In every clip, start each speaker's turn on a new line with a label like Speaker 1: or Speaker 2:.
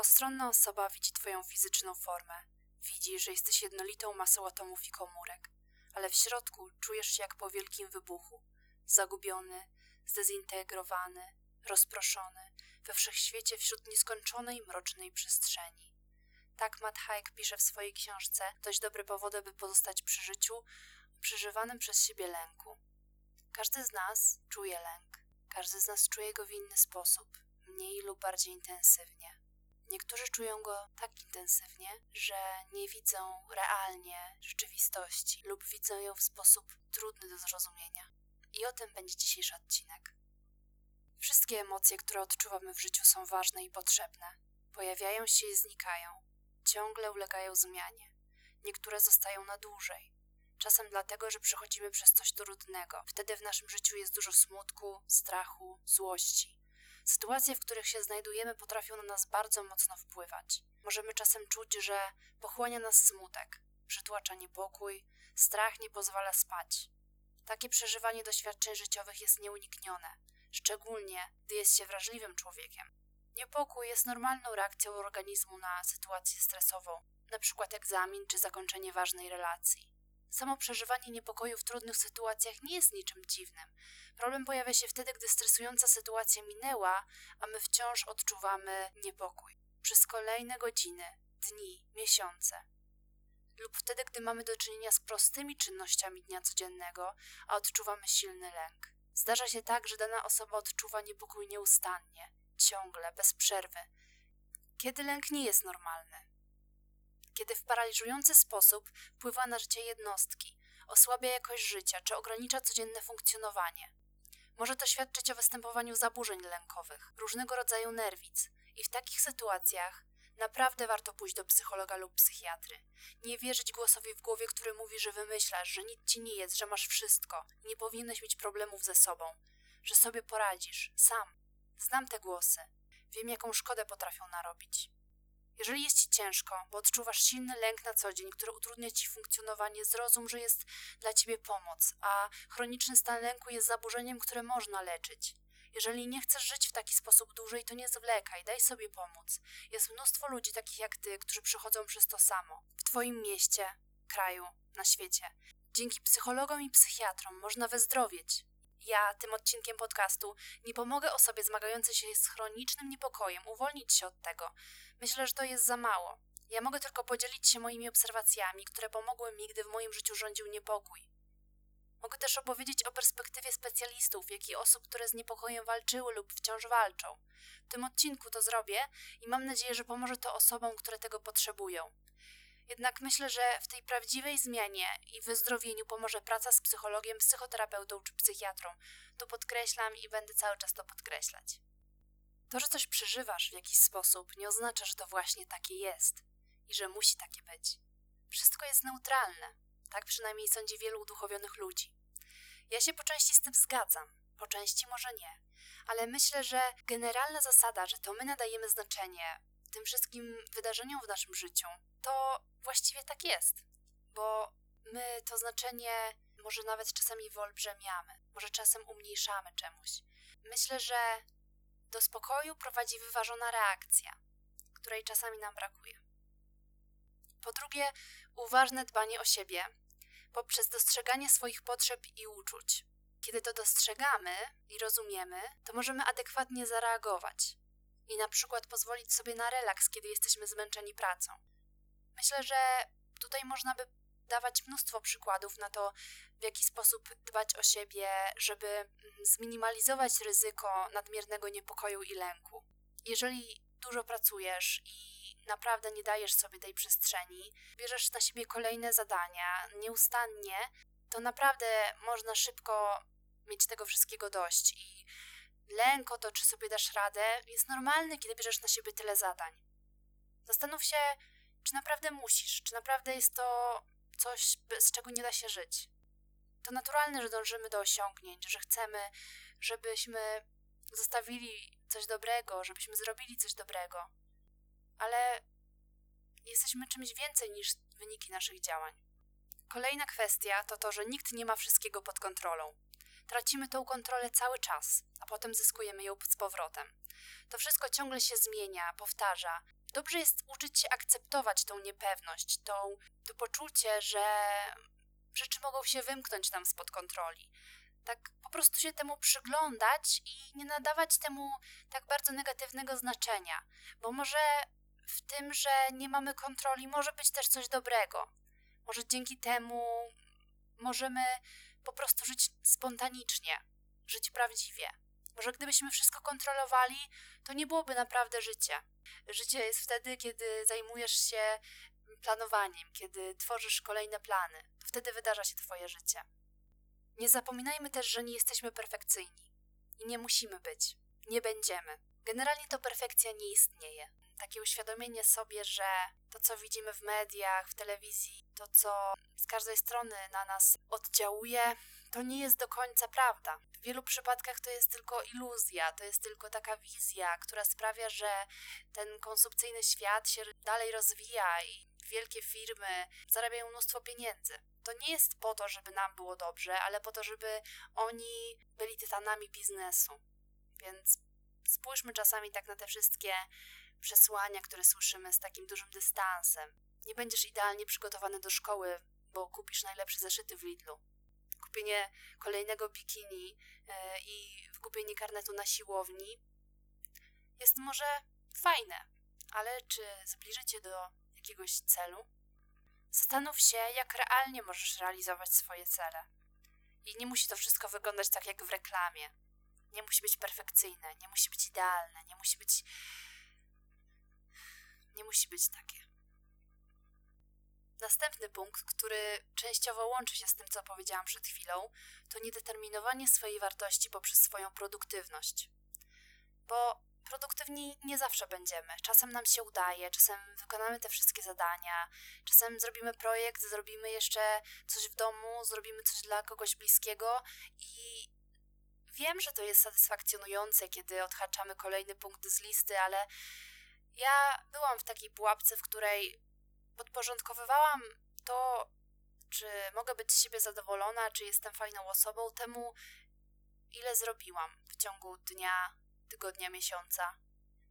Speaker 1: Postronna osoba widzi twoją fizyczną formę. Widzi, że jesteś jednolitą masą atomów i komórek, ale w środku czujesz się jak po wielkim wybuchu. Zagubiony, zdezintegrowany, rozproszony, we wszechświecie wśród nieskończonej mrocznej przestrzeni. Tak Matt Haig pisze w swojej książce Dość dobre powody, by pozostać przy życiu, przeżywanym przez siebie lęku. Każdy z nas czuje lęk. Każdy z nas czuje go w inny sposób, mniej lub bardziej intensywnie. Niektórzy czują go tak intensywnie, że nie widzą realnie rzeczywistości lub widzą ją w sposób trudny do zrozumienia. I o tym będzie dzisiejszy odcinek. Wszystkie emocje, które odczuwamy w życiu, są ważne i potrzebne. Pojawiają się i znikają. Ciągle ulegają zmianie. Niektóre zostają na dłużej. Czasem dlatego, że przechodzimy przez coś trudnego. Wtedy w naszym życiu jest dużo smutku, strachu, złości. Sytuacje, w których się znajdujemy, potrafią na nas bardzo mocno wpływać. Możemy czasem czuć, że pochłania nas smutek, przytłacza niepokój, strach nie pozwala spać. Takie przeżywanie doświadczeń życiowych jest nieuniknione, szczególnie gdy jest się wrażliwym człowiekiem. Niepokój jest normalną reakcją organizmu na sytuację stresową, np. egzamin czy zakończenie ważnej relacji. Samo przeżywanie niepokoju w trudnych sytuacjach nie jest niczym dziwnym. Problem pojawia się wtedy, gdy stresująca sytuacja minęła, a my wciąż odczuwamy niepokój. Przez kolejne godziny, dni, miesiące. Lub wtedy, gdy mamy do czynienia z prostymi czynnościami dnia codziennego, a odczuwamy silny lęk. Zdarza się tak, że dana osoba odczuwa niepokój nieustannie, ciągle, bez przerwy. Kiedy lęk nie jest normalny? Kiedy w paraliżujący sposób wpływa na życie jednostki, osłabia jakość życia czy ogranicza codzienne funkcjonowanie. Może to świadczyć o występowaniu zaburzeń lękowych, różnego rodzaju nerwic, i w takich sytuacjach naprawdę warto pójść do psychologa lub psychiatry. Nie wierzyć głosowi w głowie, który mówi, że wymyślasz, że nic ci nie jest, że masz wszystko, nie powinieneś mieć problemów ze sobą, że sobie poradzisz, sam. Znam te głosy. Wiem, jaką szkodę potrafią narobić. Jeżeli jest ci ciężko, bo odczuwasz silny lęk na co dzień, który utrudnia ci funkcjonowanie, zrozum, że jest dla ciebie pomoc, a chroniczny stan lęku jest zaburzeniem, które można leczyć. Jeżeli nie chcesz żyć w taki sposób dłużej, to nie zwlekaj, daj sobie pomóc. Jest mnóstwo ludzi takich jak ty, którzy przechodzą przez to samo. W twoim mieście, kraju, na świecie. Dzięki psychologom i psychiatrom można wyzdrowieć. Ja tym odcinkiem podcastu nie pomogę osobie zmagającej się z chronicznym niepokojem uwolnić się od tego. Myślę, że to jest za mało. Ja mogę tylko podzielić się moimi obserwacjami, które pomogły mi, gdy w moim życiu rządził niepokój. Mogę też opowiedzieć o perspektywie specjalistów, jak i osób, które z niepokojem walczyły lub wciąż walczą. W tym odcinku to zrobię i mam nadzieję, że pomoże to osobom, które tego potrzebują. Jednak myślę, że w tej prawdziwej zmianie i wyzdrowieniu pomoże praca z psychologiem, psychoterapeutą czy psychiatrą. Tu podkreślam i będę cały czas to podkreślać. To, że coś przeżywasz w jakiś sposób, nie oznacza, że to właśnie takie jest i że musi takie być. Wszystko jest neutralne. Tak przynajmniej sądzi wielu uduchowionych ludzi. Ja się po części z tym zgadzam, po części może nie, ale myślę, że generalna zasada, że to my nadajemy znaczenie tym wszystkim wydarzeniom w naszym życiu, to właściwie tak jest, bo my to znaczenie może nawet czasami wyolbrzymiamy, może czasem umniejszamy czemuś. Myślę, że do spokoju prowadzi wyważona reakcja, której czasami nam brakuje. Po drugie, uważne dbanie o siebie poprzez dostrzeganie swoich potrzeb i uczuć. Kiedy to dostrzegamy i rozumiemy, to możemy adekwatnie zareagować i na przykład pozwolić sobie na relaks, kiedy jesteśmy zmęczeni pracą. Myślę, że tutaj można by dawać mnóstwo przykładów na to, w jaki sposób dbać o siebie, żeby mm, zminimalizować ryzyko nadmiernego niepokoju i lęku. Jeżeli dużo pracujesz i naprawdę nie dajesz sobie tej przestrzeni, bierzesz na siebie kolejne zadania nieustannie, to naprawdę można szybko mieć tego wszystkiego dość i lęk o to, czy sobie dasz radę, jest normalny, kiedy bierzesz na siebie tyle zadań. Zastanów się, czy naprawdę musisz, czy naprawdę jest to coś, bez czego nie da się żyć. To naturalne, że dążymy do osiągnięć, że chcemy, żebyśmy zostawili coś dobrego, żebyśmy zrobili coś dobrego. Ale jesteśmy czymś więcej niż wyniki naszych działań. Kolejna kwestia to to, że nikt nie ma wszystkiego pod kontrolą. Tracimy tą kontrolę cały czas, a potem zyskujemy ją z powrotem. To wszystko ciągle się zmienia, powtarza. Dobrze jest uczyć się akceptować tą niepewność, tą, to poczucie, że rzeczy mogą się wymknąć nam spod kontroli. Tak po prostu się temu przyglądać i nie nadawać temu tak bardzo negatywnego znaczenia, bo może w tym, że nie mamy kontroli, może być też coś dobrego. Może dzięki temu możemy po prostu żyć spontanicznie, żyć prawdziwie. Może gdybyśmy wszystko kontrolowali, to nie byłoby naprawdę życie. Życie jest wtedy, kiedy zajmujesz się planowaniem, kiedy tworzysz kolejne plany. Wtedy wydarza się Twoje życie. Nie zapominajmy też, że nie jesteśmy perfekcyjni i nie musimy być. Nie będziemy. Generalnie to perfekcja nie istnieje. Takie uświadomienie sobie, że to, co widzimy w mediach, w telewizji, to, co z każdej strony na nas oddziałuje, to nie jest do końca prawda. W wielu przypadkach to jest tylko iluzja, to jest tylko taka wizja, która sprawia, że ten konsumpcyjny świat się dalej rozwija i wielkie firmy zarabiają mnóstwo pieniędzy. To nie jest po to, żeby nam było dobrze, ale po to, żeby oni byli tytanami biznesu. Więc spójrzmy czasami tak na te wszystkie przesłania, które słyszymy z takim dużym dystansem. Nie będziesz idealnie przygotowany do szkoły, bo kupisz najlepsze zeszyty w Lidlu. Kupienie kolejnego bikini e, i kupienie karnetu na siłowni jest może fajne, ale czy zbliży cię do jakiegoś celu? Zastanów się, jak realnie możesz realizować swoje cele. I nie musi to wszystko wyglądać tak jak w reklamie. Nie musi być perfekcyjne, nie musi być idealne, nie musi być. Nie musi być takie. Następny punkt, który częściowo łączy się z tym, co powiedziałam przed chwilą, to niedeterminowanie swojej wartości poprzez swoją produktywność. Bo produktywni nie zawsze będziemy. Czasem nam się udaje, czasem wykonamy te wszystkie zadania, czasem zrobimy projekt, zrobimy jeszcze coś w domu, zrobimy coś dla kogoś bliskiego i wiem, że to jest satysfakcjonujące, kiedy odhaczamy kolejny punkt z listy, ale ja byłam w takiej pułapce, w której podporządkowywałam to, czy mogę być z siebie zadowolona, czy jestem fajną osobą, temu, ile zrobiłam w ciągu dnia, tygodnia, miesiąca.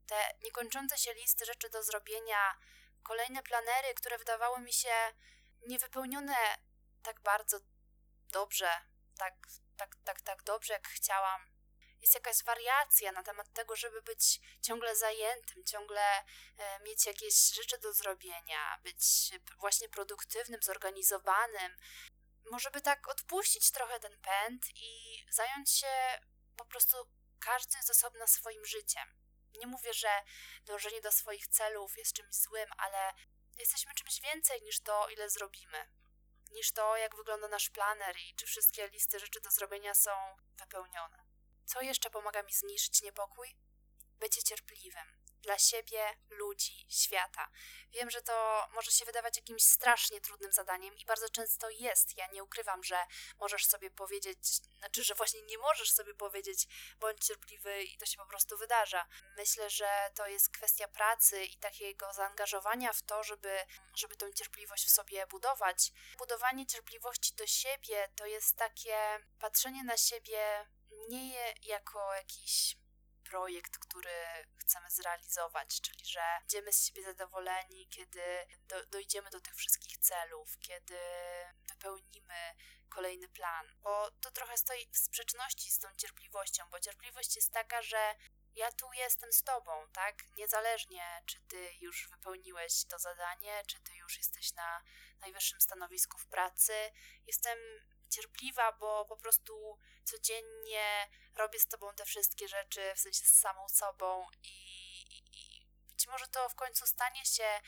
Speaker 1: Te niekończące się listy rzeczy do zrobienia, kolejne planery, które wydawały mi się niewypełnione tak bardzo dobrze, tak, tak, tak, tak dobrze, jak chciałam. Jest jakaś wariacja na temat tego, żeby być ciągle zajętym, ciągle e, mieć jakieś rzeczy do zrobienia, być właśnie produktywnym, zorganizowanym. Może by tak odpuścić trochę ten pęd i zająć się po prostu każdy z osobna swoim życiem. Nie mówię, że dążenie do swoich celów jest czymś złym, ale jesteśmy czymś więcej niż to, ile zrobimy. Niż to, jak wygląda nasz planer i czy wszystkie listy rzeczy do zrobienia są wypełnione. Co jeszcze pomaga mi zmniejszyć niepokój? Bycie cierpliwym dla siebie, ludzi, świata. Wiem, że to może się wydawać jakimś strasznie trudnym zadaniem i bardzo często jest. Ja nie ukrywam, że możesz sobie powiedzieć, znaczy, że właśnie nie możesz sobie powiedzieć, bądź cierpliwy i to się po prostu wydarza. Myślę, że to jest kwestia pracy i takiego zaangażowania w to, żeby, żeby tą cierpliwość w sobie budować. Budowanie cierpliwości do siebie to jest takie patrzenie na siebie nie jako jakiś projekt, który chcemy zrealizować, czyli że będziemy z siebie zadowoleni, kiedy do, dojdziemy do tych wszystkich celów, kiedy wypełnimy kolejny plan, bo to trochę stoi w sprzeczności z tą cierpliwością, bo cierpliwość jest taka, że ja tu jestem z tobą, tak? Niezależnie, czy ty już wypełniłeś to zadanie, czy ty już jesteś na najwyższym stanowisku w pracy. Jestem cierpliwa, bo po prostu codziennie robię z tobą te wszystkie rzeczy, w sensie z samą sobą i, i, być może to w końcu stanie się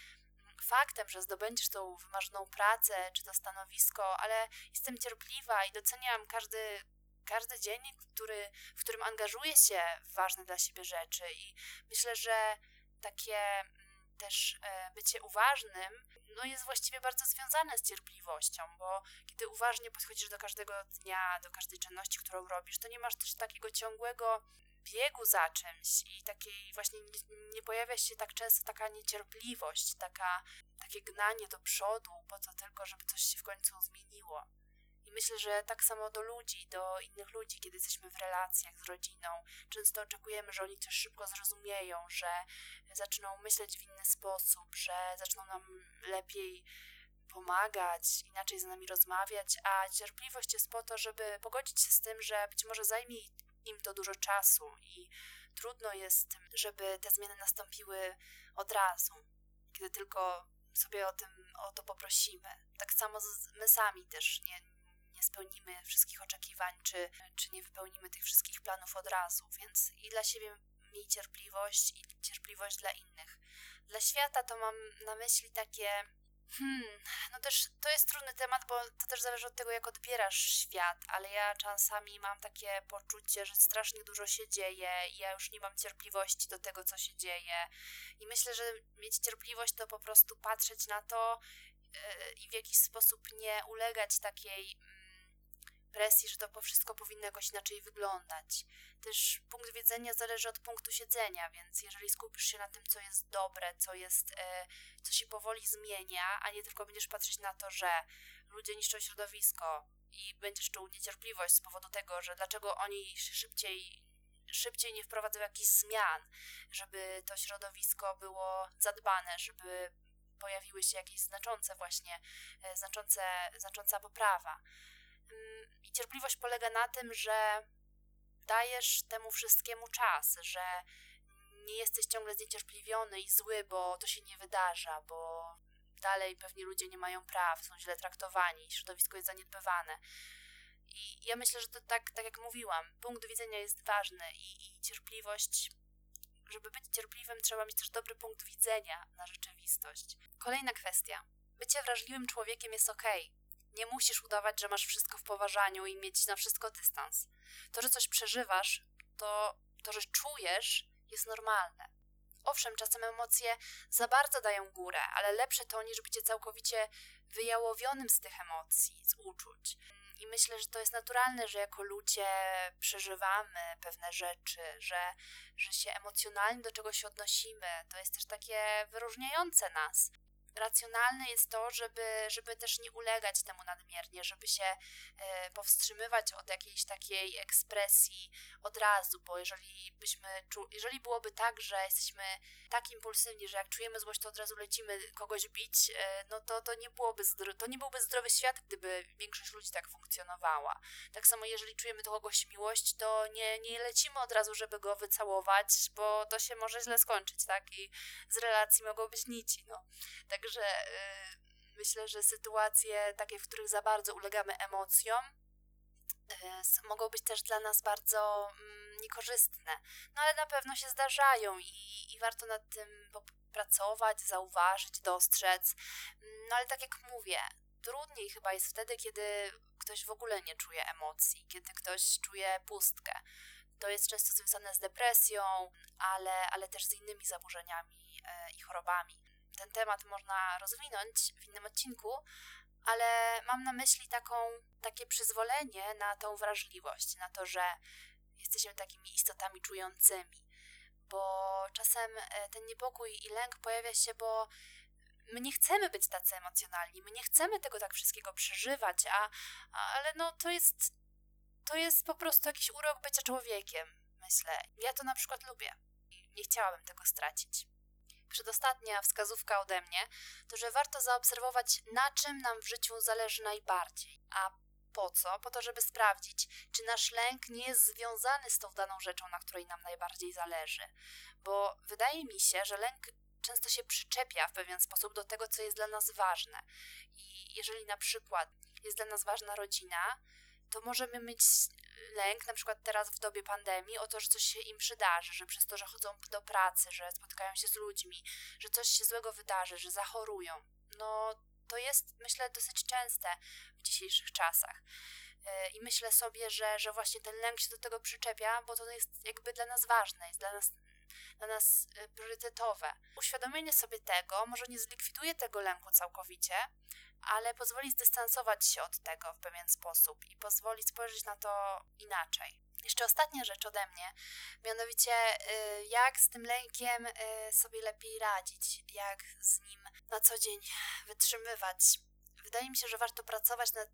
Speaker 1: faktem, że zdobędziesz tą wymarzoną pracę czy to stanowisko, ale jestem cierpliwa i doceniam każdy, każdy dzień, który, w którym angażuję się w ważne dla siebie rzeczy i myślę, że takie mm, też e, bycie uważnym no jest właściwie bardzo związane z cierpliwością, bo kiedy uważnie podchodzisz do każdego dnia, do każdej czynności, którą robisz, to nie masz też takiego ciągłego biegu za czymś i takiej właśnie nie, nie, pojawia się tak często taka niecierpliwość, taka, takie gnanie do przodu, po to tylko, żeby coś się w końcu zmieniło. Myślę, że tak samo do ludzi, do innych ludzi, kiedy jesteśmy w relacjach z rodziną, często oczekujemy, że oni coś szybko zrozumieją, że zaczną myśleć w inny sposób, że zaczną nam lepiej pomagać, inaczej z nami rozmawiać, a cierpliwość jest po to, żeby pogodzić się z tym, że być może zajmie im to dużo czasu i trudno jest, żeby te zmiany nastąpiły od razu, kiedy tylko sobie o tym o to poprosimy. Tak samo my sami też nie, nie spełnimy wszystkich oczekiwań, czy, czy nie wypełnimy tych wszystkich planów od razu, więc i dla siebie miej cierpliwość i cierpliwość dla innych. Dla świata to mam na myśli takie Hmm, no też to jest trudny temat, bo to też zależy od tego, jak odbierasz świat, ale ja czasami mam takie poczucie, że strasznie dużo się dzieje i ja już nie mam cierpliwości do tego, co się dzieje. I myślę, że mieć cierpliwość to po prostu patrzeć na to yy, i w jakiś sposób nie ulegać takiej. Presji, że to wszystko powinno jakoś inaczej wyglądać. Też punkt widzenia zależy od punktu siedzenia, więc jeżeli skupisz się na tym, co jest dobre, co jest, e, co się powoli zmienia, a nie tylko będziesz patrzeć na to, że ludzie niszczą środowisko i będziesz czuł niecierpliwość z powodu tego, że dlaczego oni szybciej szybciej nie wprowadzą jakichś zmian, żeby to środowisko było zadbane, żeby pojawiły się jakieś znaczące właśnie, e, znaczące, znacząca poprawa. I cierpliwość polega na tym, że dajesz temu wszystkiemu czas, że nie jesteś ciągle zniecierpliwiony i zły, bo to się nie wydarza, bo dalej pewnie ludzie nie mają praw, są źle traktowani, środowisko jest zaniedbywane. I ja myślę, że to tak, tak jak mówiłam, punkt widzenia jest ważny i, i cierpliwość, żeby być cierpliwym, trzeba mieć też dobry punkt widzenia na rzeczywistość. Kolejna kwestia. Bycie wrażliwym człowiekiem jest ok. Nie musisz udawać, że masz wszystko w poważaniu i mieć na wszystko dystans. To, że coś przeżywasz, to, to że czujesz, jest normalne. Owszem, czasem emocje za bardzo dają górę, ale lepsze to niż bycie całkowicie wyjałowionym z tych emocji, z uczuć. I myślę, że to jest naturalne, że jako ludzie przeżywamy pewne rzeczy, że, że się emocjonalnie do czegoś odnosimy. To jest też takie wyróżniające nas racjonalne jest to, żeby, żeby też nie ulegać temu nadmiernie, żeby się e, powstrzymywać od jakiejś takiej ekspresji od razu, bo jeżeli byśmy, jeżeli byłoby tak, że jesteśmy tak impulsywni, że jak czujemy złość, to od razu lecimy kogoś bić, e, no to to nie byłoby, to nie byłby zdrowy świat, gdyby większość ludzi tak funkcjonowała. Tak samo jeżeli czujemy do kogoś miłość, to nie, nie lecimy od razu, żeby go wycałować, bo to się może źle skończyć, tak? I z relacji mogą być nici, no. Także yy, myślę, że sytuacje takie, w których za bardzo ulegamy emocjom, yy, mogą być też dla nas bardzo yy, niekorzystne. No ale na pewno się zdarzają i, i warto nad tym pracować, zauważyć, dostrzec. No ale tak jak mówię, trudniej chyba jest wtedy, kiedy ktoś w ogóle nie czuje emocji, kiedy ktoś czuje pustkę. To jest często związane z depresją, ale, ale też z innymi zaburzeniami e, i chorobami ten temat można rozwinąć w innym odcinku, ale mam na myśli taką, takie przyzwolenie na tą wrażliwość, na to, że jesteśmy takimi istotami czującymi, bo czasem e, ten niepokój i lęk pojawia się, bo my nie chcemy być tacy emocjonalni, my nie chcemy tego tak wszystkiego przeżywać, a, ale no to jest to jest po prostu jakiś urok bycia człowiekiem, myślę. Ja to na przykład lubię. Nie chciałabym tego stracić przedostatnia wskazówka ode mnie, to że warto zaobserwować, na czym nam w życiu zależy najbardziej. A po co? Po to, żeby sprawdzić, czy nasz lęk nie jest związany z tą daną rzeczą, na której nam najbardziej zależy. Bo wydaje mi się, że lęk często się przyczepia w pewien sposób do tego, co jest dla nas ważne. I jeżeli na przykład jest dla nas ważna rodzina, to możemy mieć lęk, na przykład teraz w dobie pandemii, o to, że coś się im przydarzy, że przez to, że chodzą do pracy, że spotykają się z ludźmi, że coś się złego wydarzy, że zachorują. No, to jest, myślę, dosyć częste w dzisiejszych czasach. E, I myślę sobie, że, że właśnie ten lęk się do tego przyczepia, bo to jest jakby dla nas ważne, jest dla nas dla nas e, priorytetowe. Uświadomienie sobie tego może nie zlikwiduje tego lęku całkowicie, ale pozwoli zdystansować się od tego w pewien sposób i pozwoli spojrzeć na to inaczej. Jeszcze ostatnia rzecz ode mnie, mianowicie y, jak z tym lękiem y, sobie lepiej radzić, jak z nim na co dzień wytrzymywać. Wydaje mi się, że warto pracować nad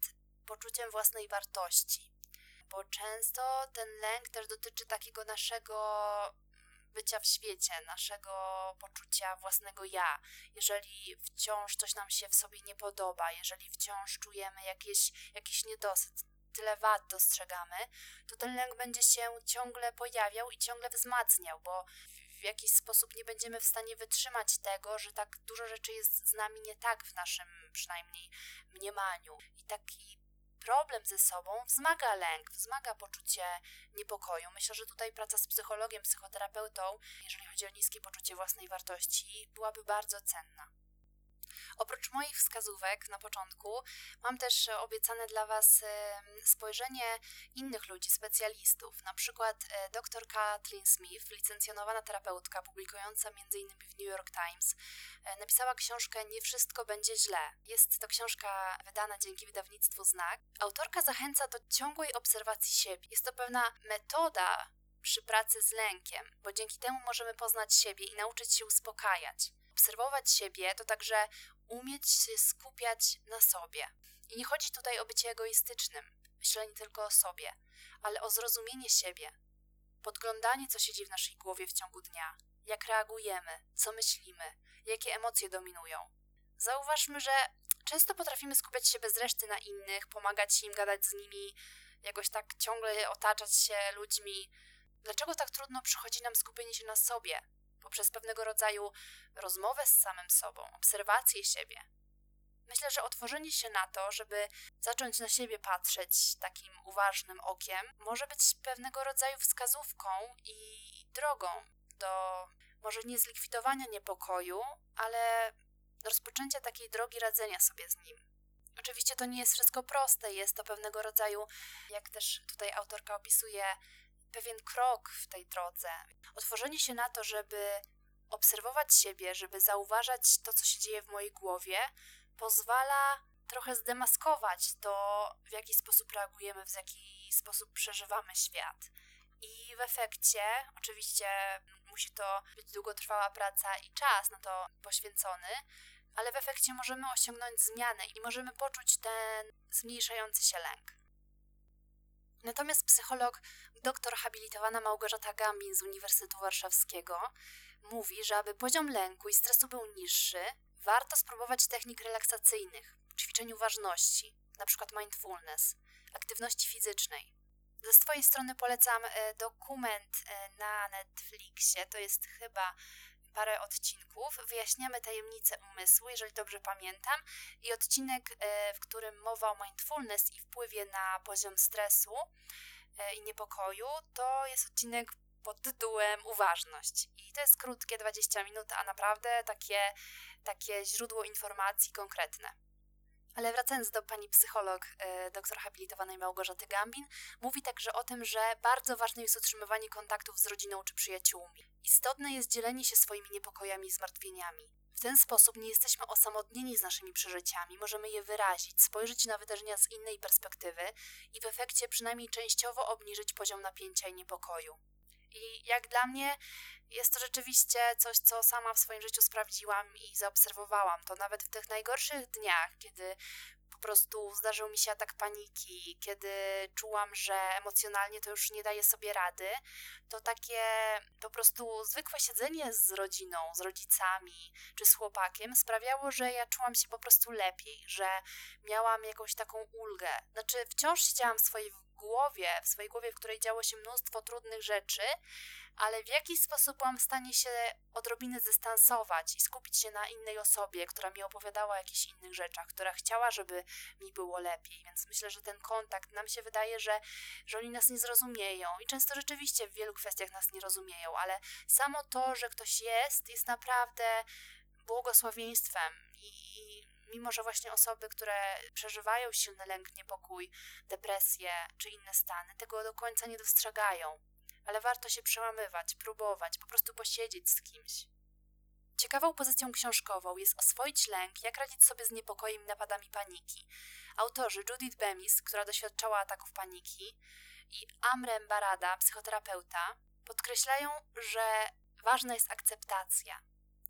Speaker 1: poczuciem własnej wartości. Bo często ten lęk też dotyczy takiego naszego bycia w świecie, naszego poczucia własnego ja. Jeżeli wciąż coś nam się w sobie nie podoba, jeżeli wciąż czujemy jakieś, jakiś niedosyt, tyle wad dostrzegamy, to ten lęk będzie się ciągle pojawiał i ciągle wzmacniał, bo w jakiś sposób nie będziemy w stanie wytrzymać tego, że tak dużo rzeczy jest z nami nie tak w naszym przynajmniej mniemaniu. I taki problem ze sobą wzmaga lęk, wzmaga poczucie niepokoju. Myślę, że tutaj praca z psychologiem, psychoterapeutą, jeżeli chodzi o niskie poczucie własnej wartości, byłaby bardzo cenna. Oprócz moich wskazówek na początku, mam też obiecane dla Was spojrzenie innych ludzi, specjalistów, na przykład e, dr Kathleen Smith, licencjonowana terapeutka, publikująca m.in. w New York Times, e, napisała książkę Nie wszystko będzie źle. Jest to książka wydana dzięki wydawnictwu Znak. Autorka zachęca do ciągłej obserwacji siebie. Jest to pewna metoda przy pracy z lękiem, bo dzięki temu możemy poznać siebie i nauczyć się uspokajać. Obserwować siebie to także umieć się skupiać na sobie. I nie chodzi tutaj o bycie egoistycznym, myślenie tylko o sobie, ale o zrozumienie siebie, podglądanie, co siedzi w naszej głowie w ciągu dnia, jak reagujemy, co myślimy, jakie emocje dominują. Zauważmy, że często potrafimy skupiać się bez reszty na innych, pomagać im, gadać z nimi, jakoś tak ciągle otaczać się ludźmi. Dlaczego tak trudno przychodzi nam skupienie się na sobie, poprzez pewnego rodzaju rozmowę z samym sobą, obserwację siebie. Myślę, że otworzenie się na to, żeby zacząć na siebie patrzeć takim uważnym okiem, może być pewnego rodzaju wskazówką i drogą do może nie zlikwidowania niepokoju, ale rozpoczęcia takiej drogi radzenia sobie z nim. Oczywiście to nie jest wszystko proste, jest to pewnego rodzaju, jak też tutaj autorka opisuje, pewien krok w tej drodze. Otworzenie się na to, żeby obserwować siebie, żeby zauważać to, co się dzieje w mojej głowie, pozwala trochę zdemaskować to, w jaki sposób reagujemy, w jaki sposób przeżywamy świat. I w efekcie, oczywiście musi to być długotrwała praca i czas na to poświęcony, ale w efekcie możemy osiągnąć zmianę i możemy poczuć ten zmniejszający się lęk. Natomiast psycholog, doktor habilitowana Małgorzata Gambin z Uniwersytetu Warszawskiego mówi, że aby poziom lęku i stresu był niższy, warto spróbować technik relaksacyjnych, ćwiczeń uważności, np. mindfulness, aktywności fizycznej. Ze swojej strony polecam e, dokument e, na Netflixie, to jest chyba parę odcinków. Wyjaśniamy tajemnice umysłu, jeżeli dobrze pamiętam, i odcinek, e, w którym mowa o mindfulness i wpływie na poziom stresu e, i niepokoju, to jest odcinek pod tytułem Uważność. I to jest krótkie 20 minut, a naprawdę takie, takie źródło informacji konkretne. Ale wracając do pani psycholog, e, doktor habilitowanej Małgorzaty Gambin, mówi także o tym, że bardzo ważne jest utrzymywanie kontaktów z rodziną czy przyjaciółmi. Istotne jest dzielenie się swoimi niepokojami i zmartwieniami. W ten sposób nie jesteśmy osamotnieni z naszymi przeżyciami, możemy je wyrazić, spojrzeć na wydarzenia z innej perspektywy i w efekcie przynajmniej częściowo obniżyć poziom napięcia i niepokoju. I jak dla mnie jest to rzeczywiście coś, co sama w swoim życiu sprawdziłam i zaobserwowałam. To nawet w tych najgorszych dniach, kiedy po prostu zdarzył mi się atak paniki, kiedy czułam, że emocjonalnie to już nie daję sobie rady, to takie po prostu zwykłe siedzenie z rodziną, z rodzicami czy z chłopakiem sprawiało, że ja czułam się po prostu lepiej, że miałam jakąś taką ulgę. Znaczy, wciąż siedziałam w swojej głowie, w swojej głowie, w której działo się mnóstwo trudnych rzeczy, ale w jaki sposób byłam w stanie się odrobinę zdystansować i skupić się na innej osobie, która mi opowiadała o jakichś innych rzeczach, która chciała, żeby mi było lepiej. Więc myślę, że ten kontakt nam się wydaje, że, że oni nas nie zrozumieją i często rzeczywiście w wielu kwestiach nas nie rozumieją, ale samo to, że ktoś jest, jest naprawdę błogosławieństwem mimo że właśnie osoby, które przeżywają silny lęk, niepokój, depresję czy inne stany, tego do końca nie dostrzegają. Ale warto się przełamywać, próbować, po prostu posiedzieć z kimś. Ciekawą pozycją książkową jest oswoić lęk, jak radzić sobie z niepokojem napadami paniki. Autorzy Judith Bemis, która doświadczała ataków paniki, i Amrem Barada, psychoterapeuta, podkreślają, że ważna jest akceptacja.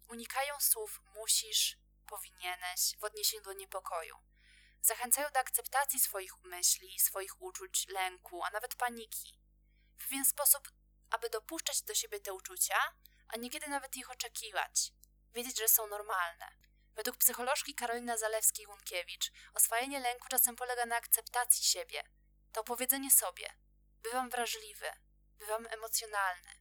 Speaker 1: Unikają słów musisz, powinieneś w odniesieniu do niepokoju. Zachęcają do akceptacji swoich myśli, swoich uczuć, lęku, a nawet paniki. W pewien sposób, aby dopuszczać do siebie te uczucia, a niekiedy nawet ich oczekiwać. Wiedzieć, że są normalne. Według psycholożki Karolina Zalewskiej-Łunkiewicz oswajanie lęku czasem polega na akceptacji siebie. To powiedzenie sobie: bywam wrażliwy, bywam emocjonalny.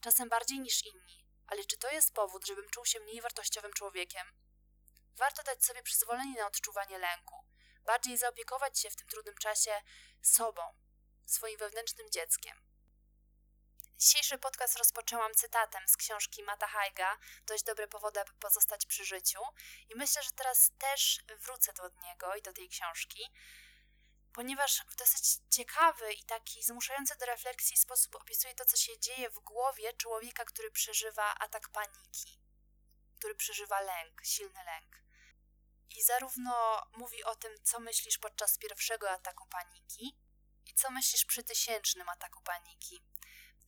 Speaker 1: Czasem bardziej niż inni, ale czy to jest powód, żebym czuł się mniej wartościowym człowiekiem? Warto dać sobie przyzwolenie na odczuwanie lęku, bardziej zaopiekować się w tym trudnym czasie sobą, swoim wewnętrznym dzieckiem. Dzisiejszy podcast rozpoczęłam cytatem z książki Mata Haiga, dość dobre powody, aby pozostać przy życiu i myślę, że teraz też wrócę do niego i do tej książki, ponieważ w dosyć ciekawy i taki zmuszający do refleksji sposób opisuje to, co się dzieje w głowie człowieka, który przeżywa atak paniki, który przeżywa lęk, silny lęk. I zarówno mówi o tym, co myślisz podczas pierwszego ataku paniki i co myślisz przy tysięcznym ataku paniki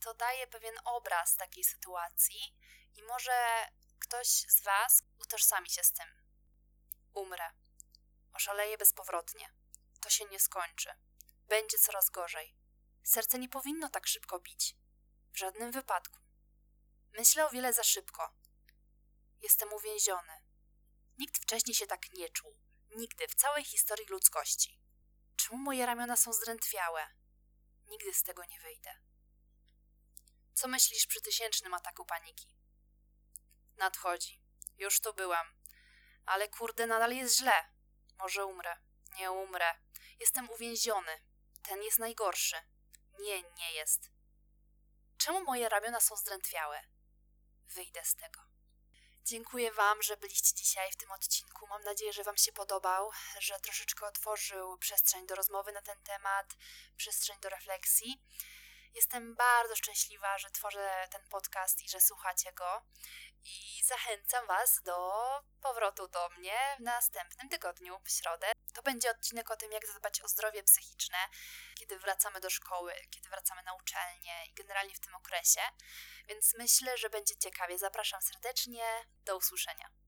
Speaker 1: to daje pewien obraz takiej sytuacji i może ktoś z Was utożsami się z tym. Umrę. Oszaleję bezpowrotnie. To się nie skończy. Będzie coraz gorzej. Serce nie powinno tak szybko bić. W żadnym wypadku. Myślę o wiele za szybko. Jestem uwięziony. Nikt wcześniej się tak nie czuł. Nigdy w całej historii ludzkości. Czemu moje ramiona są zdrętwiałe? Nigdy z tego nie wyjdę. Co myślisz przy tysięcznym ataku paniki? Nadchodzi. Już tu byłam. Ale kurde, nadal jest źle. Może umrę. Nie umrę. Jestem uwięziony. Ten jest najgorszy. Nie, nie jest. Czemu moje ramiona są zdrętwiałe? Wyjdę z tego. Dziękuję Wam, że byliście dzisiaj w tym odcinku. Mam nadzieję, że Wam się podobał, że troszeczkę otworzył przestrzeń do rozmowy na ten temat, przestrzeń do refleksji. Jestem bardzo szczęśliwa, że tworzę ten podcast i że słuchacie go. I zachęcam Was do powrotu do mnie w następnym tygodniu, w środę. To będzie odcinek o tym, jak zadbać o zdrowie psychiczne, kiedy wracamy do szkoły, kiedy wracamy na uczelnię i generalnie w tym okresie. Więc myślę, że będzie ciekawie. Zapraszam serdecznie. Do usłyszenia.